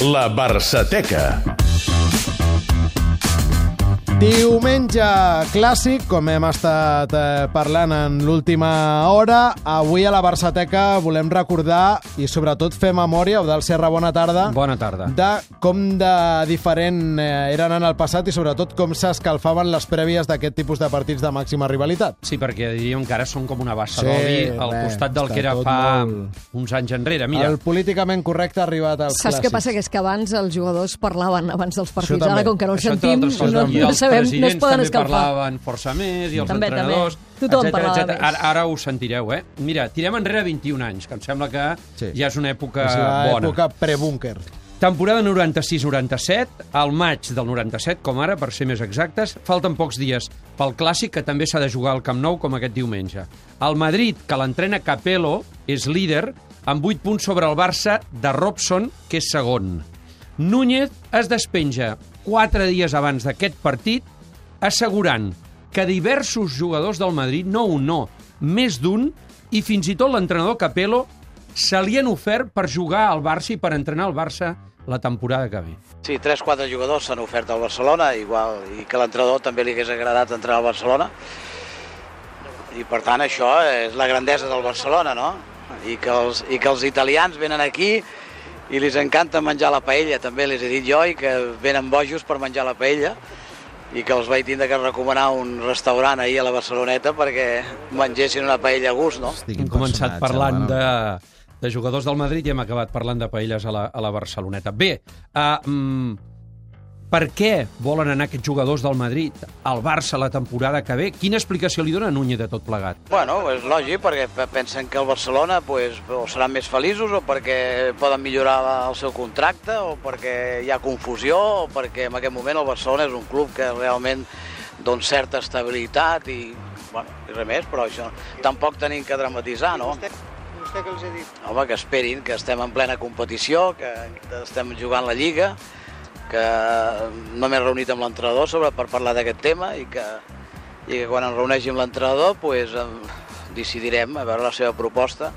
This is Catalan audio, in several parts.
La Barçateca. Diumenge clàssic, com hem estat eh, parlant en l'última hora. Avui a la Barçateca volem recordar i sobretot fer memòria, Eudal Serra, bona tarda, Bona tarda. de com de diferent eh, eren en el passat i sobretot com s'escalfaven les prèvies d'aquest tipus de partits de màxima rivalitat. Sí, perquè diríem que ara són com una bassa Sí, d'oli al bé, costat del que era fa molt- uns anys enrere. Mira, El políticament correcte ha arribat als Saps clàssics. què passa? Que és que abans els jugadors parlaven abans dels partits. Ara, com que no els sentim, no, no els sabem, no es poden també escalfar. parlaven força més, i els També, també. entrenadors, Tothom etcètera, parlava etcètera. més. Ara, ara ho sentireu, eh? Mira, tirem enrere 21 anys, que em sembla que Sí. ja és una època És bona. l'època pre-búnquer. Temporada 96-97, al maig del 97, com ara, per ser més exactes. Falten pocs dies pel Clàssic, que també s'ha de jugar al Camp Nou, com aquest diumenge. El Madrid, que l'entrena Capello, és líder, amb 8 punts sobre el Barça de Robson, que és segon. Núñez es despenja 4 dies abans d'aquest partit, assegurant que diversos jugadors del Madrid, no un, no, més d'un, i fins i tot l'entrenador Capello, se li han ofert per jugar al Barça i per entrenar el Barça la temporada que ve. Sí, 3-4 jugadors s'han ofert al Barcelona, igual, i que l'entrenador també li hagués agradat entrenar al Barcelona. I per tant això és la grandesa del Barcelona, no? I que els, i que els italians venen aquí i li encanta menjar la paella, també les he dit jo, i que venen bojos per menjar la paella i que els vaig tindre que recomanar un restaurant ahir a la Barceloneta perquè mengessin una paella a gust, no? Estic Hem començat impressionat, parlant de, de jugadors del Madrid i hem acabat parlant de paelles a la, a la Barceloneta. Bé, uh, mm, per què volen anar aquests jugadors del Madrid al Barça la temporada que ve? Quina explicació li dona Núñez de tot plegat? Bueno, és lògic, perquè pe- pensen que el Barcelona pues, o seran més feliços, o perquè poden millorar el seu contracte, o perquè hi ha confusió, o perquè en aquest moment el Barcelona és un club que realment dona certa estabilitat i, bueno, i res més, però això tampoc tenim que dramatitzar, no? Vostè, vostè què els ha dit? Home, que esperin, que estem en plena competició, que estem jugant la Lliga, que no m'he reunit amb l'entrenador sobre per parlar d'aquest tema i que, i que quan em reuneixi amb l'entrenador pues, em decidirem a veure la seva proposta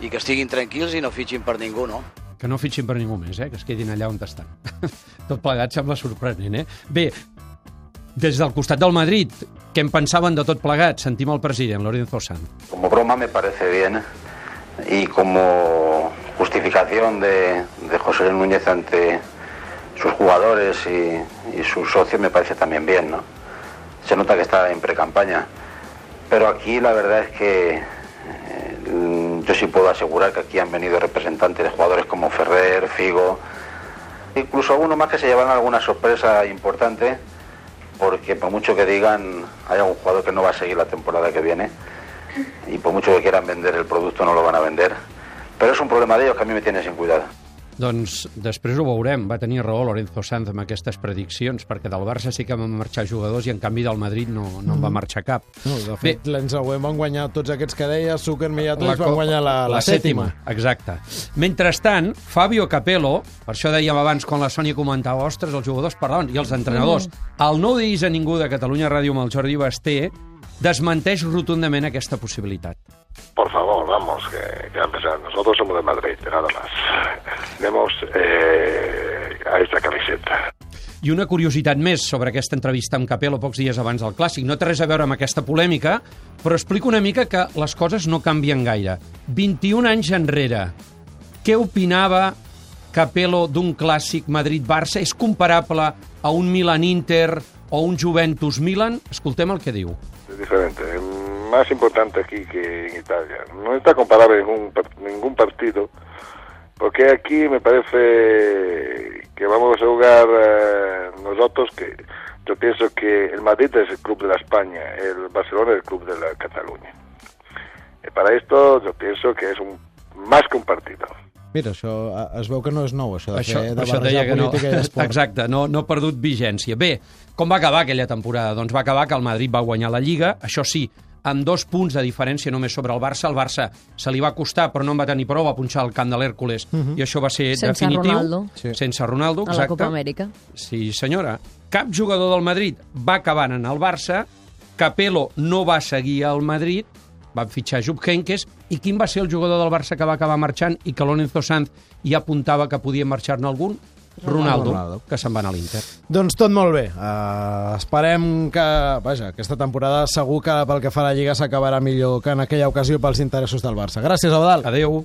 i que estiguin tranquils i no fitxin per ningú, no? Que no fitxin per ningú més, eh? que es quedin allà on estan. tot plegat sembla sorprenent, eh? Bé, des del costat del Madrid, què en pensaven de tot plegat? Sentim el president, Lorenzo Sanz. Como broma me parece bien y como justificación de, de José Luis Núñez ante sus jugadores y, sus socios me parece también bien, ¿no? Se nota que está en pre-campaña. Pero aquí la verdad es que eh, yo sí puedo asegurar que aquí han venido representantes de jugadores como Ferrer, Figo, incluso algunos más que se llevan alguna sorpresa importante, porque por mucho que digan, hay algún jugador que no va a seguir la temporada que viene y por mucho que quieran vender el producto no lo van a vender. Pero es un problema de ellos que a mí me tiene sin cuidado. Doncs després ho veurem. Va tenir raó Lorenzo Sanz amb aquestes prediccions, perquè del Barça sí que van marxar jugadors i en canvi del Madrid no, no en va marxar cap. No, de fet, l'any següent van guanyar tots aquests que deia, Zucker, co- van guanyar la, la, sèptima. Exacte. Mentrestant, Fabio Capello, per això dèiem abans quan la Sònia comentava, ostres, els jugadors parlaven, i els entrenadors, el no diguis a ningú de Catalunya Ràdio amb el Jordi Basté, desmenteix rotundament aquesta possibilitat. Por favor, vamos, que, que a empezar. Nosotros somos de Madrid, nada más. Tenemos eh, a esta camiseta. I una curiositat més sobre aquesta entrevista amb Capello pocs dies abans del Clàssic. No té res a veure amb aquesta polèmica, però explico una mica que les coses no canvien gaire. 21 anys enrere, què opinava Capello d'un Clàssic Madrid-Barça? És comparable a un Milan-Inter o un Juventus-Milan? Escoltem el que diu. Es diferente. Más importante aquí que en Italia. No está comparable ningún, ningún partido, porque aquí me parece que vamos a jugar eh, nosotros que yo pienso que el Madrid es el club de la España, el Barcelona es el club de la Cataluña. Y para esto yo pienso que es un más que un partido. Mira, això eh, es veu que no és nou, això de Això, fer de això barrejar deia que no. política i esport. Exacte, no, no ha perdut vigència. Bé, com va acabar aquella temporada? Doncs va acabar que el Madrid va guanyar la Lliga, això sí, amb dos punts de diferència només sobre el Barça. El Barça se li va costar, però no en va tenir prou, va punxar el camp de l'Hèrcules, i això va ser Sense definitiu. Ronaldo. Sí. Sense Ronaldo, A la exacte. Copa Amèrica. Sí, senyora. Cap jugador del Madrid va acabant en el Barça, Capello no va seguir al Madrid, van fitxar Jupp Heynckes, i quin va ser el jugador del Barça que va acabar marxant i que Lorenzo Sanz ja apuntava que podia marxar-ne algun? Ronaldo, Ronaldo. que se'n va anar a l'Inter. Doncs tot molt bé. Uh, esperem que, vaja, aquesta temporada segur que pel que fa a la Lliga s'acabarà millor que en aquella ocasió pels interessos del Barça. Gràcies, Abdal. Adeu.